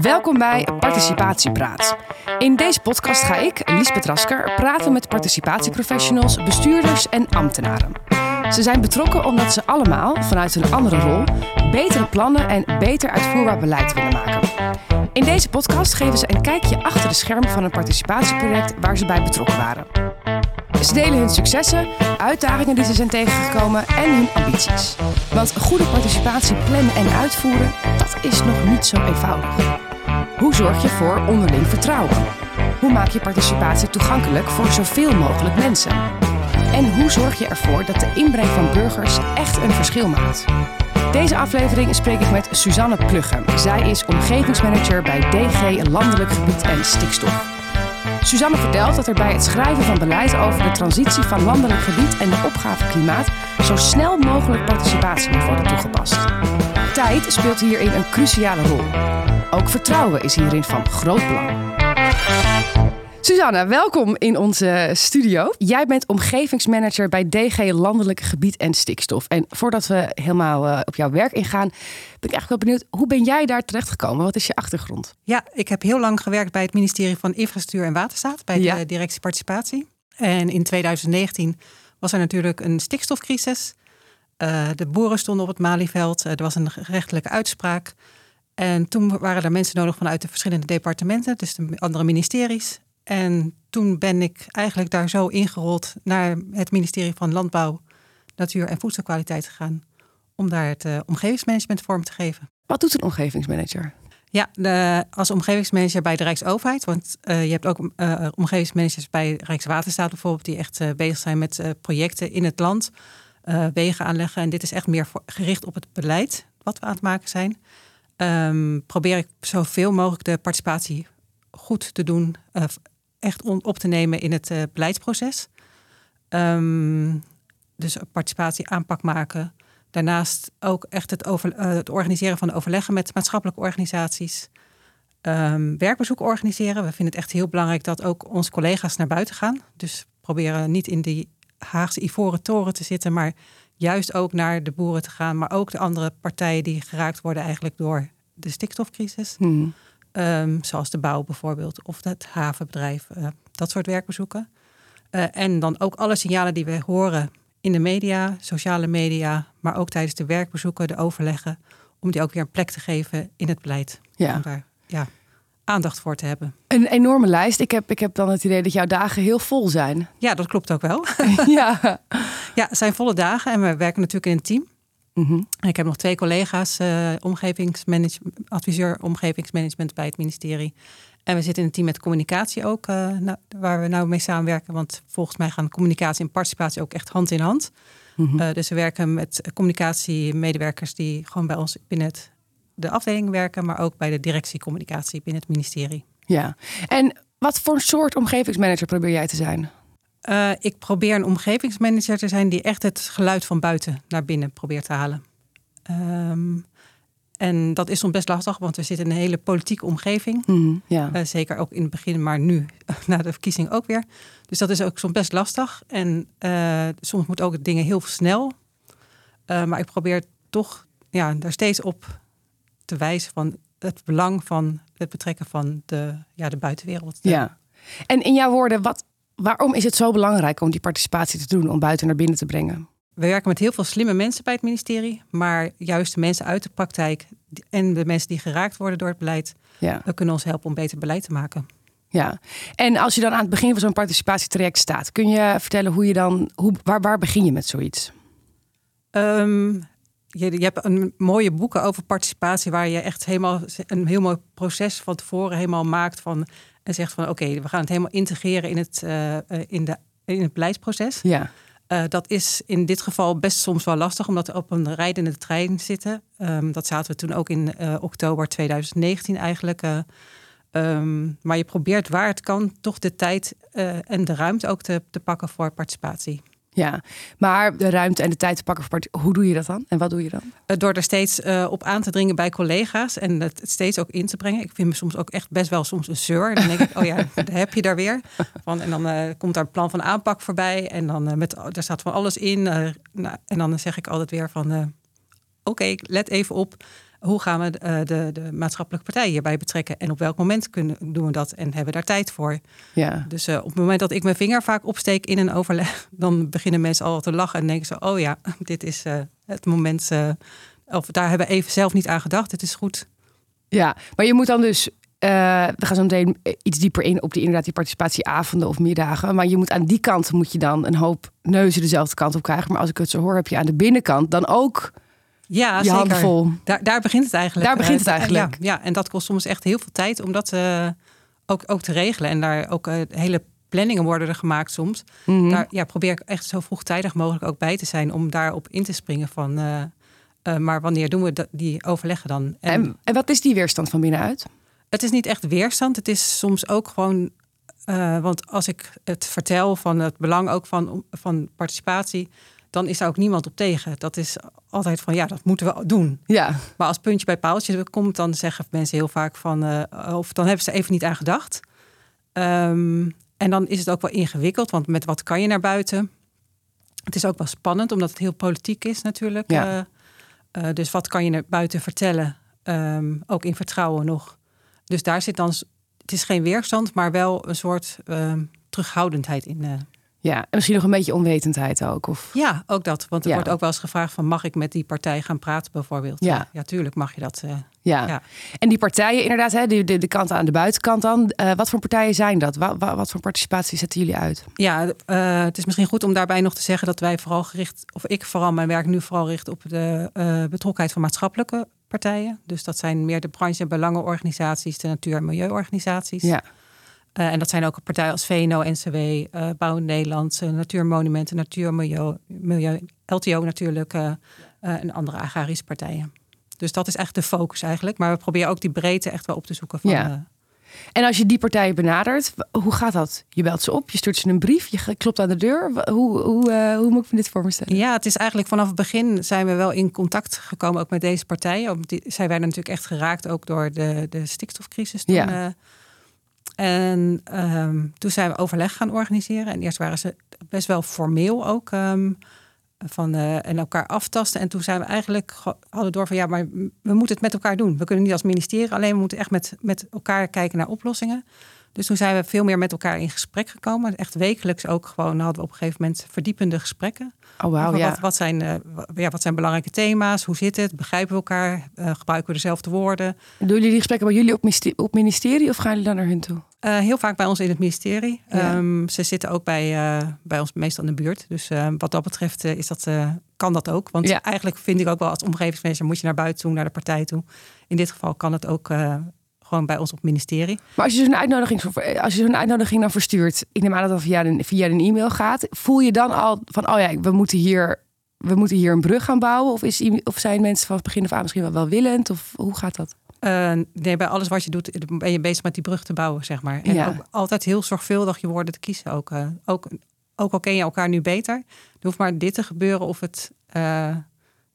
Welkom bij Participatiepraat. In deze podcast ga ik, Liesbeth Rasker, praten met participatieprofessionals, bestuurders en ambtenaren. Ze zijn betrokken omdat ze allemaal, vanuit een andere rol, betere plannen en beter uitvoerbaar beleid willen maken. In deze podcast geven ze een kijkje achter de schermen van een participatieproject waar ze bij betrokken waren. Ze delen hun successen, uitdagingen die ze zijn tegengekomen en hun ambities. Want goede participatie plannen en uitvoeren, dat is nog niet zo eenvoudig. Hoe zorg je voor onderling vertrouwen? Hoe maak je participatie toegankelijk voor zoveel mogelijk mensen? En hoe zorg je ervoor dat de inbreng van burgers echt een verschil maakt? Deze aflevering spreek ik met Suzanne Plugge. Zij is omgevingsmanager bij DG Landelijk Gebied en Stikstof. Suzanne vertelt dat er bij het schrijven van beleid over de transitie van landelijk gebied en de opgave klimaat zo snel mogelijk participatie moet worden toegepast. Tijd speelt hierin een cruciale rol. Ook vertrouwen is hierin van groot belang. Suzanne, welkom in onze studio. Jij bent omgevingsmanager bij DG Landelijk Gebied en Stikstof. En voordat we helemaal uh, op jouw werk ingaan, ben ik eigenlijk wel benieuwd, hoe ben jij daar terechtgekomen? Wat is je achtergrond? Ja, ik heb heel lang gewerkt bij het ministerie van Infrastructuur en Waterstaat, bij de directie participatie. En in 2019 was er natuurlijk een stikstofcrisis. Uh, de boeren stonden op het Malieveld, uh, er was een rechtelijke uitspraak. En toen waren er mensen nodig vanuit de verschillende departementen, dus de andere ministeries. En toen ben ik eigenlijk daar zo ingerold naar het ministerie van Landbouw, Natuur en Voedselkwaliteit gegaan. Om daar het uh, omgevingsmanagement vorm te geven. Wat doet een omgevingsmanager? Ja, de, als omgevingsmanager bij de Rijksoverheid. Want uh, je hebt ook uh, omgevingsmanagers bij Rijkswaterstaat bijvoorbeeld, die echt bezig zijn met projecten in het land, wegen aanleggen. En dit is echt meer voor, gericht op het beleid wat we aan het maken zijn. Um, probeer ik zoveel mogelijk de participatie goed te doen, echt op te nemen in het uh, beleidsproces. Um, dus participatie, aanpak maken. Daarnaast ook echt het, over, uh, het organiseren van overleggen met maatschappelijke organisaties. Um, werkbezoek organiseren. We vinden het echt heel belangrijk dat ook onze collega's naar buiten gaan. Dus proberen niet in die Haagse ivoren toren te zitten, maar juist ook naar de boeren te gaan. Maar ook de andere partijen die geraakt worden eigenlijk door de stikstofcrisis. Hmm. Um, zoals de bouw bijvoorbeeld, of het havenbedrijf, uh, dat soort werkbezoeken. Uh, en dan ook alle signalen die we horen in de media, sociale media, maar ook tijdens de werkbezoeken, de overleggen, om die ook weer een plek te geven in het beleid. Ja. Om daar ja, aandacht voor te hebben. Een enorme lijst. Ik heb, ik heb dan het idee dat jouw dagen heel vol zijn. Ja, dat klopt ook wel. ja. ja, het zijn volle dagen en we werken natuurlijk in een team. Mm Ik heb nog twee collega's, uh, adviseur omgevingsmanagement bij het ministerie. En we zitten in een team met communicatie ook, uh, nou, waar we nou mee samenwerken. Want volgens mij gaan communicatie en participatie ook echt hand in hand. Mm -hmm. uh, dus we werken met communicatiemedewerkers die gewoon bij ons binnen het, de afdeling werken, maar ook bij de directie communicatie binnen het ministerie. Ja, en wat voor soort omgevingsmanager probeer jij te zijn? Uh, ik probeer een omgevingsmanager te zijn die echt het geluid van buiten naar binnen probeert te halen. Um, en dat is soms best lastig, want we zitten in een hele politieke omgeving. Mm, ja. uh, zeker ook in het begin, maar nu na de verkiezing ook weer. Dus dat is ook soms best lastig. En uh, soms moet ook dingen heel snel. Maar ik probeer toch ja, daar steeds op te wijzen van het belang van het betrekken van de, ja, de buitenwereld. Ja. En in jouw woorden, wat, Waarom is het zo belangrijk om die participatie te doen, om buiten naar binnen te brengen? We werken met heel veel slimme mensen bij het ministerie, maar juist de mensen uit de praktijk en de mensen die geraakt worden door het beleid, ja. we kunnen ons helpen om beter beleid te maken. Ja, en als je dan aan het begin van zo'n participatietraject staat, kun je vertellen hoe je dan, hoe, waar, waar begin je met zoiets? Um, je, je, hebt een mooie boeken over participatie, waar je echt helemaal een heel mooi proces van tevoren helemaal maakt van en zegt van oké, we gaan het helemaal integreren in het, uh, in de, in het beleidsproces. Ja. Uh, dat is in dit geval best soms wel lastig, omdat we op een rijdende trein zitten. Um, dat zaten we toen ook in uh, oktober 2019 eigenlijk. Um, maar je probeert waar het kan toch de tijd en de ruimte ook te, te pakken voor participatie. Ja, maar de ruimte en de tijd te pakken voor partij, hoe doe je dat dan? En wat doe je dan? Eh, door er steeds uh, op aan te dringen bij collega's en het steeds ook in te brengen. Ik vind me soms ook echt best wel soms een zeur. Dan denk ik, oh ja, daar heb je daar weer. Van, en dan uh, komt daar een plan van aanpak voorbij en dan met, daar staat van alles in. Nou, en dan zeg ik altijd weer van, oké, let even op. Hoe gaan we de, de, de, maatschappelijke partijen hierbij betrekken? En op welk moment kunnen, doen we dat? En hebben we daar tijd voor? Ja. Dus op het moment dat ik mijn vinger vaak opsteek in een overleg, dan beginnen mensen al te lachen en denken ze: oh ja, dit is het moment. of daar hebben we even zelf niet aan gedacht. Het is goed. Ja, maar je moet dan dus we gaan zo meteen iets dieper in op die, inderdaad die participatieavonden of middagen. Maar je moet aan die kant moet je dan een hoop neuzen dezelfde kant op krijgen. Maar als ik het zo hoor, heb je aan de binnenkant dan ook ja, je vol. Daar, daar begint het eigenlijk. Daar begint het eigenlijk. Ja, ja, en dat kost soms echt heel veel tijd om dat uh, ook, ook te regelen. En daar ook uh, hele planningen worden er gemaakt soms. Mm Daar ja, probeer ik echt zo vroegtijdig mogelijk ook bij te zijn om daarop in te springen van. maar wanneer doen we die overleggen dan? En, en, en wat is die weerstand van binnenuit? Het is niet echt weerstand. Het is soms ook gewoon. Want als ik het vertel van het belang ook van, van participatie, dan is daar ook niemand op tegen. Dat is altijd van ja, dat moeten we doen. Ja. Maar als puntje bij paaltje komt, dan zeggen mensen heel vaak van. Uh, of dan hebben ze even niet aan gedacht. Um, en dan is het ook wel ingewikkeld, want met wat kan je naar buiten? Het is ook wel spannend, omdat het heel politiek is natuurlijk. Ja. Uh, dus wat kan je naar buiten vertellen? Um, ook in vertrouwen nog. Dus daar zit dan, het is geen weerstand, maar wel een soort uh, terughoudendheid in. Ja, en misschien nog een beetje onwetendheid ook. Of... Ja, ook dat. Want er wordt ook wel eens gevraagd van mag ik met die partij gaan praten bijvoorbeeld. Ja, ja tuurlijk mag je dat. Uh, ja. ja. en die partijen inderdaad, hè, de, de, de kant aan de buitenkant dan. Uh, wat voor partijen zijn dat? Wat, wat, voor participatie zetten jullie uit? Ja, uh, het is misschien goed om daarbij nog te zeggen dat wij vooral gericht, of ik vooral mijn werk nu vooral richt op de betrokkenheid van maatschappelijke partijen. Dus dat zijn meer de branche- en belangenorganisaties, de natuur- en milieuorganisaties. Ja. Uh, en dat zijn ook partijen als VNO, NCW, uh, eh, Bouw Nederland, Natuurmonumenten, Natuur, Milieu, Milieu LTO natuurlijk uh, en andere agrarische partijen. Dus dat is echt de focus eigenlijk. Maar we proberen ook die breedte echt wel op te zoeken van ja. En als je die partijen benadert, hoe gaat dat? Je belt ze op, je stuurt ze een brief, je klopt aan de deur. Hoe, hoe, hoe moet ik me dit voor me stellen? Ja, het is eigenlijk vanaf het begin zijn we wel in contact gekomen ook met deze partijen. Die, zij werden natuurlijk echt geraakt ook door de, de stikstofcrisis toen. Ja. En um, toen zijn we overleg gaan organiseren. En eerst waren ze best wel formeel ook. Um, van, uh, en elkaar aftasten. En toen zijn we eigenlijk hadden door van ja, maar we moeten het met elkaar doen. We kunnen niet als ministerie, alleen we moeten echt met, met elkaar kijken naar oplossingen. Dus toen zijn we veel meer met elkaar in gesprek gekomen. Echt wekelijks ook gewoon hadden we op een gegeven moment verdiepende gesprekken. Oh, wow, ja. Wat, wat, zijn, uh, ja, wat zijn belangrijke thema's? Hoe zit het? Begrijpen we elkaar? Uh, gebruiken we dezelfde woorden? Doen jullie die gesprekken bij jullie op, op ministerie of gaan jullie dan naar hun toe? Uh, heel vaak bij ons in het ministerie. Ja. Um, ze zitten ook bij, bij ons meestal in de buurt. Dus wat dat betreft is dat, kan dat ook. Want ja. eigenlijk vind ik ook wel als omgevingsmanager moet je naar buiten toe, naar de partij toe. In dit geval kan het ook gewoon bij ons op het ministerie. Maar als je zo'n uitnodiging, als je zo'n uitnodiging dan verstuurt, ik neem aan dat dat via een, via een e-mail gaat, voel je dan al van, oh ja, we moeten hier, we moeten hier een brug gaan bouwen? Of, is, of zijn mensen van het begin af aan misschien wel welwillend? Of hoe gaat dat? Uh, nee, bij alles wat je doet, ben je bezig met die brug te bouwen, zeg maar. En ja. ook altijd heel zorgvuldig je woorden te kiezen. Ook, uh, ook, ook al ken je elkaar nu beter, er hoeft maar dit te gebeuren of het uh,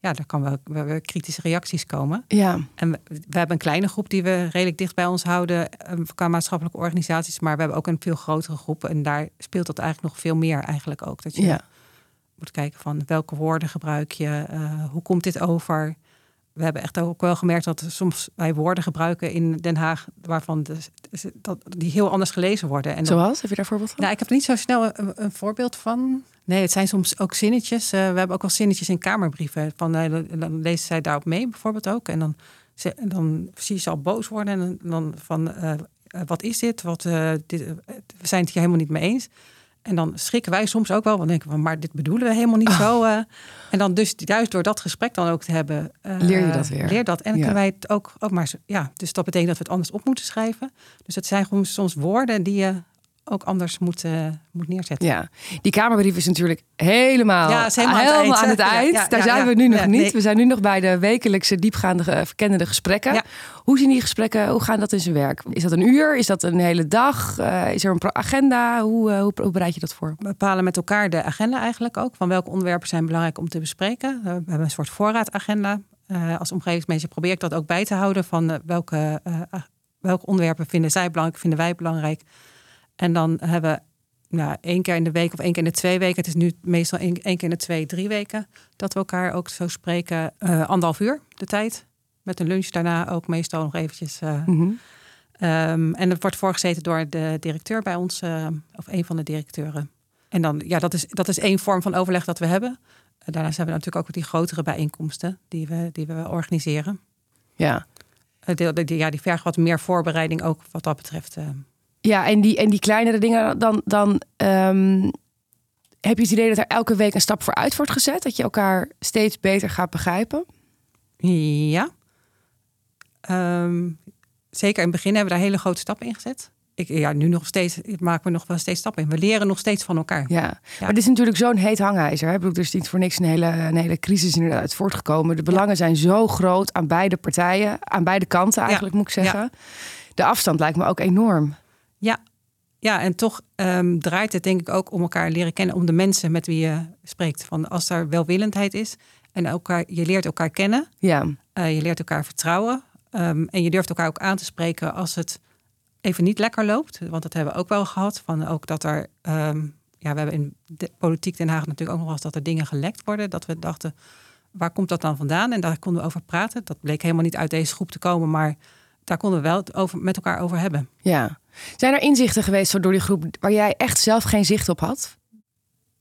ja, daar kan wel, wel, kritische reacties komen. Ja. En we, we, hebben een kleine groep die we redelijk dicht bij ons houden um, qua maatschappelijke organisaties, maar we hebben ook een veel grotere groep en daar speelt dat eigenlijk nog veel meer eigenlijk ook. Dat je ja. moet kijken van welke woorden gebruik je, uh, hoe komt dit over? We hebben echt ook wel gemerkt dat soms wij woorden gebruiken in Den Haag waarvan de, dat, die heel anders gelezen worden. En Zoals? Heb je daar voorbeeld van? Nou, ik heb er niet zo snel een, een voorbeeld van. Nee, het zijn soms ook zinnetjes. Uh, we hebben ook wel zinnetjes in kamerbrieven. Van, uh, dan leest zij daarop mee bijvoorbeeld ook. En dan, dan zie je ze al boos worden. En dan van, uh, wat is dit? Wat, dit? We zijn het hier helemaal niet mee eens. En dan schrikken wij soms ook wel. Want denken van, maar dit bedoelen we helemaal niet oh. zo. en dan dus juist door dat gesprek dan ook te hebben... leer je dat weer. Leer dat. En dan ja. kunnen wij het ook, ook maar... Ja, dus dat betekent dat we het anders op moeten schrijven. Dus het zijn gewoon soms woorden die je ook anders moet, uh, moet neerzetten. Ja, die Kamerbrief is natuurlijk helemaal, ja, is helemaal, helemaal aan het eind. Ja, Daar zijn we nu nog niet. We zijn nu nog bij de wekelijkse diepgaande verkennende gesprekken. Hoe zien die gesprekken, hoe gaan dat in zijn werk? Is dat een uur? Is dat een hele dag? Uh, is er een agenda? Hoe, uh, hoe, hoe, bereid je dat voor? We bepalen met elkaar de agenda eigenlijk ook. Van welke onderwerpen zijn belangrijk om te bespreken. we hebben een soort voorraadagenda. als omgevingsmanager probeer ik dat ook bij te houden. Van welke, welke onderwerpen vinden zij belangrijk, vinden wij belangrijk. En dan hebben nou, één keer in de week of één keer in de twee weken. Het is nu meestal één, één keer in de twee, drie weken dat we elkaar ook zo spreken. Uh, anderhalf uur de tijd. Met een lunch daarna ook meestal nog eventjes. Uh, mm -hmm. en het wordt voorgezeten door de directeur bij ons, uh, of een van de directeuren. En dan, ja, dat is, dat is één vorm van overleg dat we hebben. Daarnaast hebben we natuurlijk ook die grotere bijeenkomsten die we, die we organiseren. Ja. Die, die, ja, die vergen wat meer voorbereiding ook wat dat betreft. Ja, en die, en die kleinere dingen, dan, dan um, heb je het idee dat er elke week een stap vooruit wordt gezet? Dat je elkaar steeds beter gaat begrijpen? Ja. Um, zeker in het begin hebben we daar hele grote stappen in gezet. Ik, ja, nu nog steeds maken we nog wel steeds stappen in. We leren nog steeds van elkaar. Ja, ja. maar dit is natuurlijk zo'n heet hangijzer. Hè? Ik bedoel, er is niet voor niks een hele, een hele crisis inderdaad voortgekomen. De belangen zijn zo groot aan beide partijen, aan beide kanten eigenlijk moet ik zeggen. De afstand lijkt me ook enorm. Ja, en toch um, draait het denk ik ook om elkaar leren kennen, om de mensen met wie je spreekt. Van als er welwillendheid is en elkaar, je leert elkaar kennen, ja. Uh, je leert elkaar vertrouwen um, en je durft elkaar ook aan te spreken als het even niet lekker loopt. Want dat hebben we ook wel gehad. Van ook dat er, um, ja, we hebben in de politiek Den Haag natuurlijk ook nog wel eens dat er dingen gelekt worden. Dat we dachten, waar komt dat dan vandaan? En daar konden we over praten. Dat bleek helemaal niet uit deze groep te komen, maar daar konden we wel het over, met elkaar over hebben. Ja. Zijn er inzichten geweest door die groep waar jij echt zelf geen zicht op had?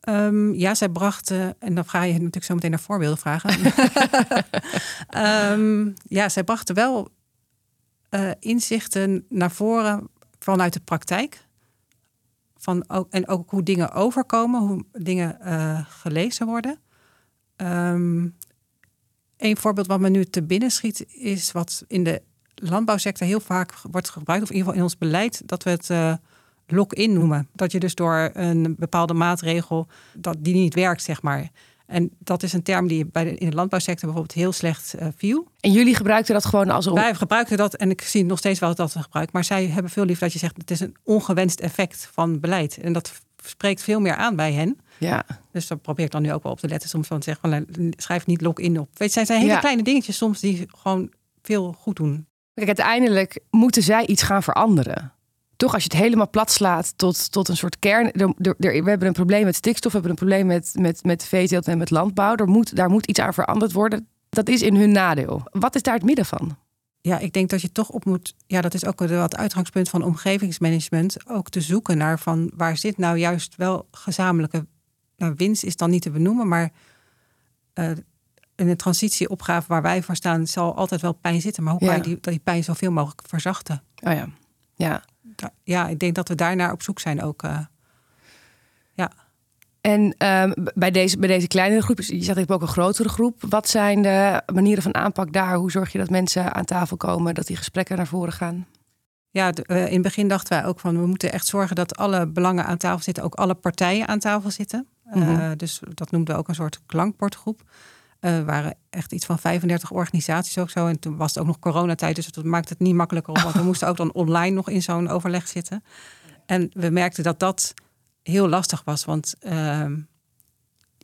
Um, ja, zij brachten, en dan ga je natuurlijk zo meteen naar voorbeelden vragen. um, ja, zij brachten wel uh, inzichten naar voren vanuit de praktijk. Van ook, en ook hoe dingen overkomen, hoe dingen uh, gelezen worden. Um, een voorbeeld wat me nu te binnen schiet, is wat in de landbouwsector heel vaak wordt gebruikt, of in ieder geval in ons beleid, dat we het uh, lock-in noemen. Dat je dus door een bepaalde maatregel, dat die niet werkt, zeg maar. En dat is een term die bij de, in de landbouwsector bijvoorbeeld heel slecht uh, viel. En jullie gebruikten dat gewoon als... Wij gebruikten dat en ik zie nog steeds wel dat we gebruiken. Maar zij hebben veel liever dat je zegt, het is een ongewenst effect van beleid. En dat spreekt veel meer aan bij hen. Ja. Dus dat probeer ik dan nu ook wel op te letten. Soms van te zeggen, schrijf niet lock-in op. Weet je, zijn hele ja. kleine dingetjes soms die gewoon veel goed doen. Kijk, uiteindelijk moeten zij iets gaan veranderen. Toch, als je het helemaal plat slaat tot, tot een soort kern. Er, er, we hebben een probleem met stikstof, we hebben een probleem met, met, met veeteelt en met landbouw. Er moet, daar moet iets aan veranderd worden. Dat is in hun nadeel. Wat is daar het midden van? Ja, ik denk dat je toch op moet. Ja, dat is ook het uitgangspunt van omgevingsmanagement. Ook te zoeken naar van waar zit nou juist wel gezamenlijke. Nou, winst is dan niet te benoemen, maar uh, in de transitieopgave waar wij voor staan, zal altijd wel pijn zitten. Maar hoe kan je die, die pijn zoveel mogelijk verzachten? Oh ja. Ja. Ja, ik denk dat we daarnaar op zoek zijn ook. Uh, ja. En um, bij, deze, bij deze kleinere groep, je zegt ik ook een grotere groep. Wat zijn de manieren van aanpak daar? Hoe zorg je dat mensen aan tafel komen, dat die gesprekken naar voren gaan? Ja, uh, in het begin dachten wij ook van we moeten echt zorgen dat alle belangen aan tafel zitten, ook alle partijen aan tafel zitten. Mm -hmm. uh, dus dat noemden we ook een soort klankbordgroep. Uh, waren echt iets van 35 organisaties ook zo. En toen was het ook nog coronatijd, dus dat maakt het niet makkelijker. Want we moesten ook dan online nog in zo'n overleg zitten. En we merkten dat dat heel lastig was. Want uh,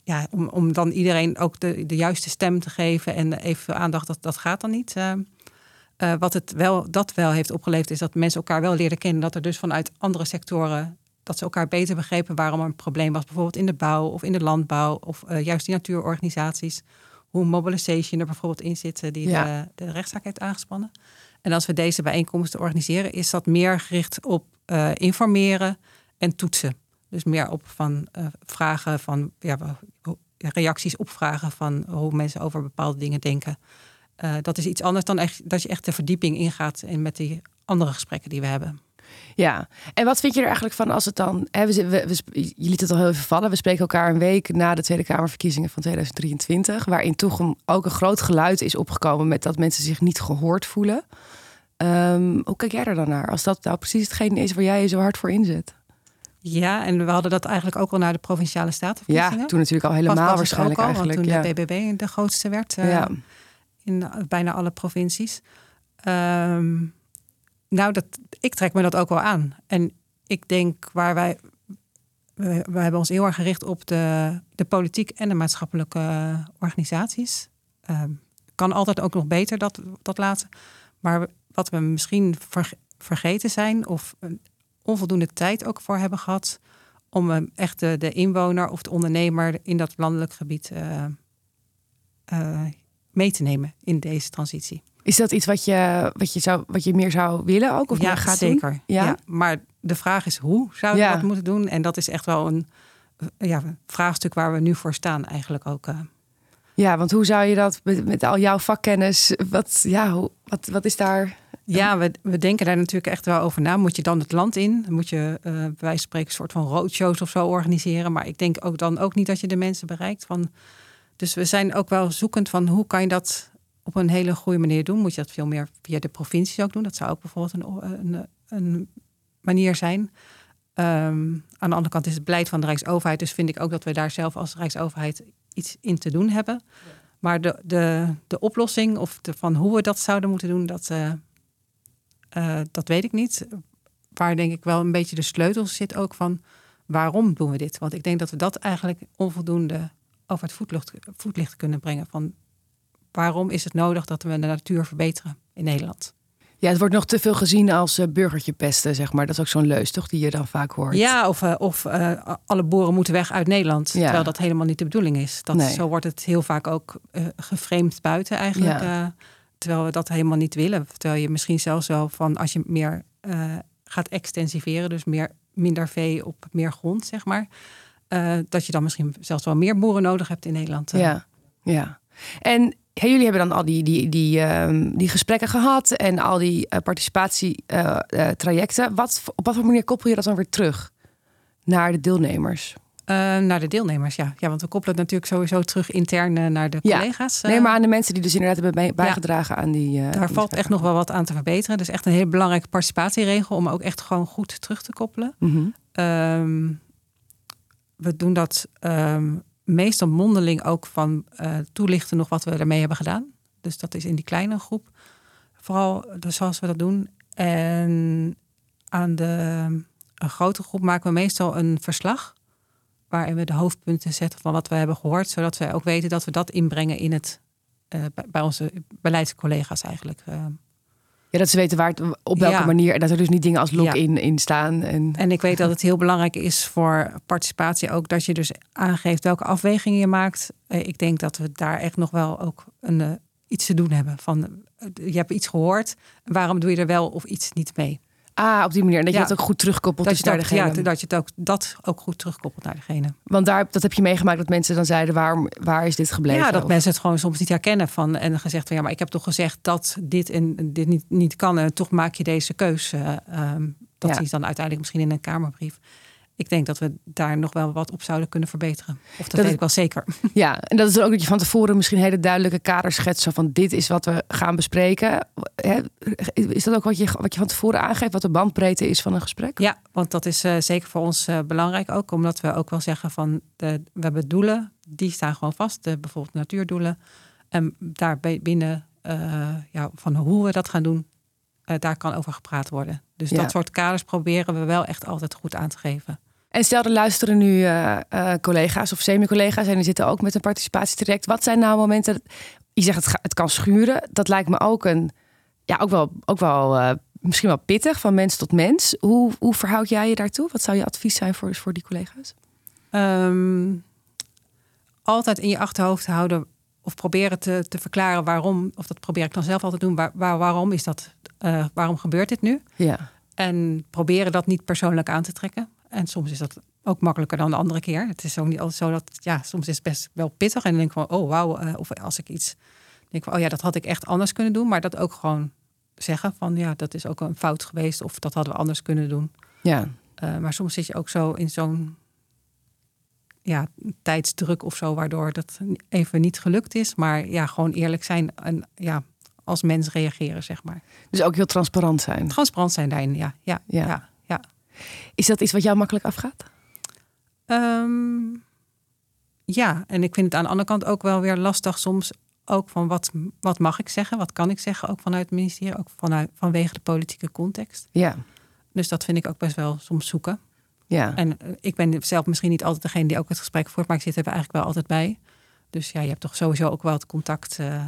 ja, om, om dan iedereen ook de, de juiste stem te geven en even aandacht, dat, dat gaat dan niet. Uh, uh, wat het wel, dat wel heeft opgeleverd, is dat mensen elkaar wel leren kennen. Dat er dus vanuit andere sectoren dat ze elkaar beter begrepen waarom er een probleem was, bijvoorbeeld in de bouw of in de landbouw of uh, juist die natuurorganisaties hoe Mobilization er bijvoorbeeld in zit, eh, die ja. de, de, rechtszaak heeft aangespannen. En als we deze bijeenkomsten organiseren, is dat meer gericht op uh, informeren en toetsen. Dus meer op van uh, vragen van ja, reacties op vragen van hoe mensen over bepaalde dingen denken. Uh, dat is iets anders dan echt, dat je echt de verdieping ingaat in met die andere gesprekken die we hebben. Ja, en wat vind je er eigenlijk van als het dan... Hè, we, we, we, je liet het al heel even vallen. We spreken elkaar een week na de Tweede Kamerverkiezingen van 2023... waarin toch ook een groot geluid is opgekomen... met dat mensen zich niet gehoord voelen. Um, hoe kijk jij er dan naar? Als dat nou precies hetgeen is waar jij je zo hard voor inzet. Ja, en we hadden dat eigenlijk ook al naar de Provinciale Statenverkiezingen. Ja, toen natuurlijk al helemaal waarschijnlijk al, eigenlijk. Toen ja. de BBB de grootste werd uh, ja. in bijna alle provincies. Um, nou, dat, ik trek me dat ook wel aan. En ik denk waar wij. We, hebben ons heel erg gericht op de, de politiek en de maatschappelijke organisaties. Um, kan altijd ook nog beter dat, dat laten. Maar wat we misschien ver, vergeten zijn of onvoldoende tijd ook voor hebben gehad om eh, echt de, de inwoner of de ondernemer in dat landelijk gebied eh, eh, mee te nemen in deze transitie. Is dat iets wat je, wat je, zou, wat je meer zou willen ook? Of ja, meer gaat zeker. Doen? Ja? Ja? maar de vraag is hoe zou je Ja. dat moeten doen? En dat is echt wel een eh, ja, vraagstuk waar we nu voor staan eigenlijk ook. eh. ja, want hoe zou je dat met, met al jouw vakkennis? Wat, ja, hoe, wat, wat is daar? Ja, we, we denken daar natuurlijk echt wel over na. Moet je dan het land in? Moet je eh bij wijze van spreken een soort van roadshows of zo organiseren? Maar ik denk ook dan ook niet dat je de mensen bereikt. Van, dus we zijn ook wel zoekend van hoe kan je dat op een hele goede manier doen? Moet je dat veel meer via de provincies ook doen? Dat zou ook bijvoorbeeld een, een, een manier zijn. Ehm, aan de andere kant is het beleid van de Rijksoverheid. Dus vind ik ook dat we daar zelf als Rijksoverheid iets in te doen hebben. Maar de, de, de oplossing of de, van hoe we dat zouden moeten doen, dat, eh, eh, dat weet ik niet. Waar denk ik wel een beetje de sleutel zit ook van waarom doen we dit? Want ik denk dat we dat eigenlijk onvoldoende over het voetlicht, voetlicht kunnen brengen. Van waarom is het nodig dat we de natuur verbeteren in Nederland? Ja, het wordt nog te veel gezien als eh, burgertje pesten, zeg maar. Dat is ook zo'n leus, toch, die je dan vaak hoort. Ja, of, eh, of eh, alle boeren moeten weg uit Nederland. Ja. Terwijl dat helemaal niet de bedoeling is. Dat, Nee. Zo wordt het heel vaak ook geframed buiten eigenlijk. Ja. terwijl we dat helemaal niet willen. Terwijl je misschien zelfs wel van als je meer gaat extensiveren, dus meer, minder vee op meer grond, zeg maar. dat je dan misschien zelfs wel meer boeren nodig hebt in Nederland. Ja, ja. En hey, jullie hebben dan al die, die, die, ehm, die gesprekken gehad en al die eh, participatietrajecten. wat, op wat voor manier koppel je dat dan weer terug naar de deelnemers? Eh, naar de deelnemers, ja. ja. Want we koppelen het natuurlijk sowieso terug intern eh, naar de Ja. collega's. eh. Nee, maar aan de mensen die dus inderdaad hebben bij- bijgedragen aan die. eh, Daar valt echt nog wel wat aan te verbeteren. Dus echt een hele belangrijke participatieregel om ook echt gewoon goed terug te koppelen. Mhm. Ehm, we doen dat ehm, meestal mondeling ook van eh, toelichten nog wat we ermee hebben gedaan. Dus dat is in die kleine groep. Vooral dus zoals we dat doen. En aan de een grote groep maken we meestal een verslag. Waarin we de hoofdpunten zetten van wat we hebben gehoord. Zodat wij ook weten dat we dat inbrengen in het, eh, bij- bij onze beleidscollega's eigenlijk. eh. Ja, dat ze weten waar het, op welke Ja. manier. En dat er dus niet dingen als login in staan. En, En ik weet dat het heel belangrijk is voor participatie ook dat je dus aangeeft welke afwegingen je maakt. Eh, Ik denk dat we daar echt nog wel ook een, eh, iets te doen hebben. Van, eh, je hebt iets gehoord, waarom doe je er wel of iets niet mee? Ah, op die manier. En dat je dat ook goed terugkoppelt Dat je, dus naar het degene. ja, dat je het ook, dat ook goed terugkoppelt naar degene. Want daar, dat heb je meegemaakt dat mensen dan zeiden: waarom, waar is dit gebleven? Ja, dat Of- mensen het gewoon soms niet herkennen van en gezegd van ja, maar ik heb toch gezegd dat dit en dit niet, niet kan en toch maak je deze keus. eh, ehm, dat Ja. je dan uiteindelijk misschien in een kamerbrief. Ik denk dat we daar nog wel wat op zouden kunnen verbeteren. Of dat, Dat weet ik wel zeker. Ja, en dat is ook dat je van tevoren misschien hele duidelijke kaders schetst zo van dit is wat we gaan bespreken. Is dat ook wat je, wat je van tevoren aangeeft, wat de bandbreedte is van een gesprek? Ja, want dat is eh, zeker voor ons eh, belangrijk ook. Omdat we ook wel zeggen van de, we hebben doelen, die staan gewoon vast. De, bijvoorbeeld natuurdoelen. En daar binnen eh, ja, van hoe we dat gaan doen, daar kan over gepraat worden. Dus Ja. dat soort kaders proberen we wel echt altijd goed aan te geven. En stel, er luisteren nu eh, eh, collega's of semi-collega's en die zitten ook met een participatietraject. Wat zijn nou momenten, je zegt het, ga- het kan schuren. Dat lijkt me ook een, ja, ook wel, ook wel eh, misschien wel pittig van mens tot mens. Hoe, hoe verhoud jij je daartoe? Wat zou je advies zijn voor, voor die collega's? Ehm, altijd in je achterhoofd houden of proberen te, te verklaren waarom, of dat probeer ik dan zelf altijd te doen, waar, waar- waarom is dat, waarom gebeurt dit nu? Ja. En proberen dat niet persoonlijk aan te trekken. En soms is dat ook makkelijker dan de andere keer. Het is ook niet altijd zo dat, ja, soms is het best wel pittig. En dan denk ik van, oh wauw. eh, of als ik iets denk van, oh ja, dat had ik echt anders kunnen doen. Maar dat ook gewoon zeggen van, ja, dat is ook een fout geweest. Of dat hadden we anders kunnen doen. Ja. Eh, maar soms zit je ook zo in zo'n ja, tijdsdruk of zo, waardoor dat even niet gelukt is. Maar ja, gewoon eerlijk zijn en ja, als mens reageren, zeg maar. Dus ook heel transparant zijn. Transparant zijn daarin, ja. Ja, Ja. ja. Is dat iets wat jou makkelijk afgaat? Ehm, ja, en ik vind het aan de andere kant ook wel weer lastig soms. Ook van wat, wat mag ik zeggen, wat kan ik zeggen, ook vanuit het ministerie, ook vanuit, vanwege de politieke context. Ja. Dus dat vind ik ook best wel soms zoeken. Ja. En eh, ik ben zelf misschien niet altijd degene die ook het gesprek voert, maar ik zit er eigenlijk wel altijd bij. Dus ja, je hebt toch sowieso ook wel het contact eh,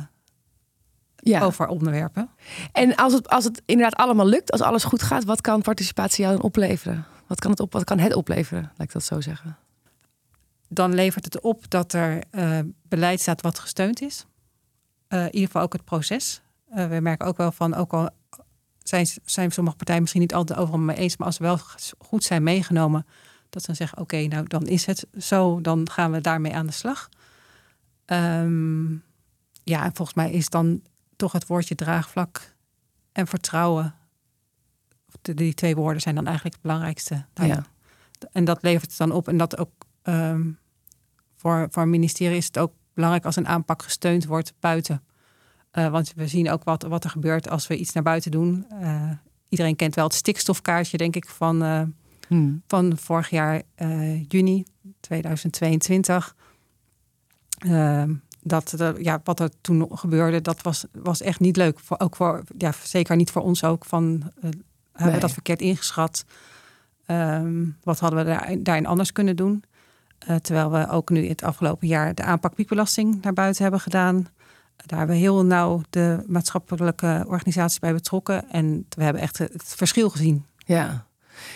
ja. over onderwerpen. En als het, als het inderdaad allemaal lukt, als alles goed gaat, wat kan participatie jou dan opleveren? Wat kan het, op, wat kan het opleveren, laat ik dat zo zeggen? Dan levert het op dat er uh, beleid staat wat gesteund is. Uh, in ieder geval ook het proces. Uh, we merken ook wel van, ook al zijn, zijn sommige partijen misschien niet altijd overal mee eens, maar als ze wel goed zijn meegenomen, dat ze dan zeggen: oké, nou dan is het zo, dan gaan we daarmee aan de slag. Um, ja, en volgens mij is dan toch het woordje draagvlak en vertrouwen. die twee woorden zijn dan eigenlijk het belangrijkste. Ja. En dat levert het dan op. En dat ook um, voor, voor een ministerie is het ook belangrijk als een aanpak gesteund wordt buiten. Uh, want we zien ook wat, wat er gebeurt als we iets naar buiten doen. Uh, iedereen kent wel het stikstofkaartje, denk ik, van, uh, hmm. van vorig jaar juni 2022. Dat, ja, wat er toen gebeurde, dat was, was echt niet leuk. Voor, ook voor, ja, zeker niet voor ons ook. Van, hebben we dat verkeerd ingeschat? Um, wat hadden we daar, daarin anders kunnen doen? terwijl we ook nu het afgelopen jaar de aanpak piekbelasting naar buiten hebben gedaan. Daar hebben we heel nauw de maatschappelijke organisaties bij betrokken. En we hebben echt het verschil gezien. Ja.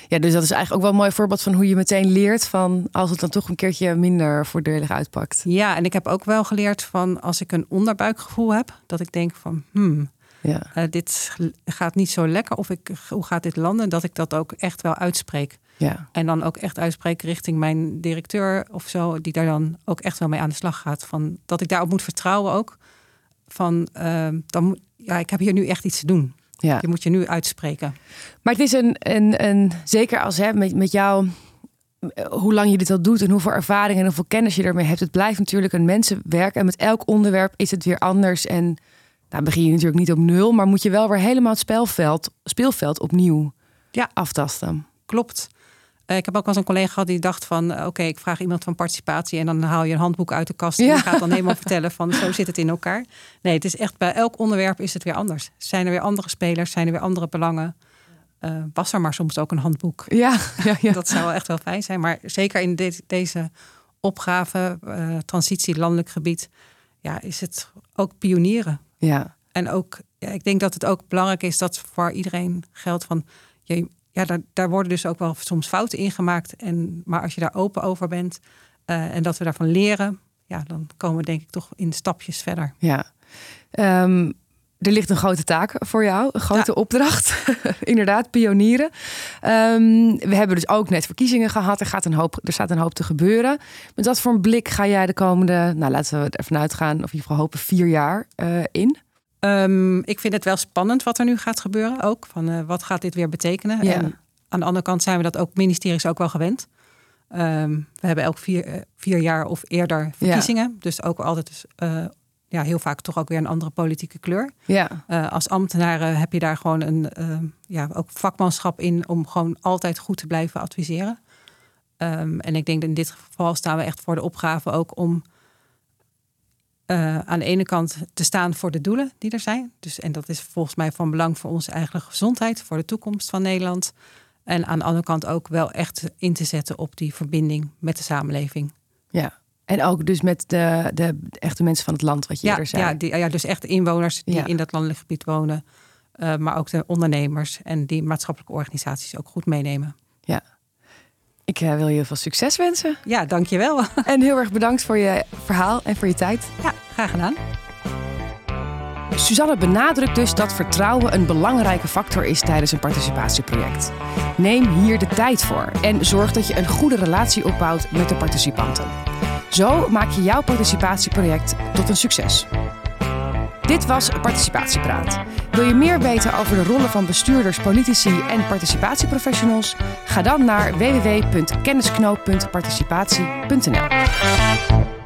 Ja, dus dat is eigenlijk ook wel een mooi voorbeeld van hoe je meteen leert van als het dan toch een keertje minder voordelig uitpakt. Ja, en ik heb ook wel geleerd van als ik een onderbuikgevoel heb, dat ik denk van hmm, ja. Uh, dit gaat niet zo lekker of ik, hoe gaat dit landen, dat ik dat ook echt wel uitspreek. Ja. En dan ook echt uitspreek richting mijn directeur of zo, die daar dan ook echt wel mee aan de slag gaat. Van dat ik daarop moet vertrouwen ook van uh, dan, ja, ik heb hier nu echt iets te doen. Ja. Je moet je nu uitspreken. Maar het is een, een, een zeker als hè, met, met jou, hoe lang je dit al doet en hoeveel ervaring en hoeveel kennis je ermee hebt. Het blijft natuurlijk een mensenwerk en met elk onderwerp is het weer anders. En dan begin je natuurlijk niet op nul, maar moet je wel weer helemaal het spelveld, speelveld opnieuw ja. aftasten. Klopt. Uh, ik heb ook wel eens een collega gehad die dacht van... Uh, oké, ik vraag iemand van participatie... en dan haal je een handboek uit de kast... en ja. je gaat dan helemaal vertellen van zo zit het in elkaar. Nee, het is echt bij elk onderwerp is het weer anders. Zijn er weer andere spelers? Zijn er weer andere belangen? Uh, was er maar soms ook een handboek. Ja, ja, ja. dat zou wel echt wel fijn zijn. Maar zeker in de, deze opgave, transitie landelijk gebied... ja, is het ook pionieren. Ja. En ook, ja, ik denk dat het ook belangrijk is dat voor iedereen geldt van... Je, ja, daar, daar worden dus ook wel soms fouten in gemaakt. En, maar als je daar open over bent uh, en dat we daarvan leren, ja, dan komen we denk ik toch in stapjes verder. Ja. Um, er ligt een grote taak voor jou, een grote ja. opdracht. Inderdaad, pionieren. Um, we hebben dus ook net verkiezingen gehad. Er, gaat een hoop, er staat een hoop te gebeuren. Met wat voor een blik ga jij de komende, nou laten we ervan uitgaan, of in ieder geval hopen, vier jaar uh, in? Um, ik vind het wel spannend wat er nu gaat gebeuren ook. Van uh, wat gaat dit weer betekenen? Ja. En aan de andere kant zijn we dat ook ministeries ook wel gewend. Um, we hebben elk vier, uh, vier jaar of eerder verkiezingen. Ja. Dus ook altijd uh, ja, heel vaak toch ook weer een andere politieke kleur. Ja. als ambtenaren heb je daar gewoon een ja, ook vakmanschap in om gewoon altijd goed te blijven adviseren. Um, en ik denk dat in dit geval staan we echt voor de opgave ook om uh, aan de ene kant te staan voor de doelen die er zijn. Dus, en dat is volgens mij van belang voor onze eigen gezondheid, voor de toekomst van Nederland. En aan de andere kant ook wel echt in te zetten op die verbinding met de samenleving. Ja, en ook dus met de, de echte mensen van het land, wat je ja, er zei. Ja, die, ja, dus echt inwoners die ja. in dat landelijk gebied wonen. Uh, maar ook de ondernemers en die maatschappelijke organisaties ook goed meenemen. Ja, ik uh, wil je heel veel succes wensen. Ja, dankjewel. En heel erg bedankt voor je verhaal en voor je tijd. Ja, graag gedaan. Suzanne benadrukt dus dat vertrouwen een belangrijke factor is tijdens een participatieproject. Neem hier de tijd voor en zorg dat je een goede relatie opbouwt met de participanten. Zo maak je jouw participatieproject tot een succes. Dit was Participatiepraat. Wil je meer weten over de rollen van bestuurders, politici en participatieprofessionals? Ga dan naar www.kennisknoop.participatie.nl.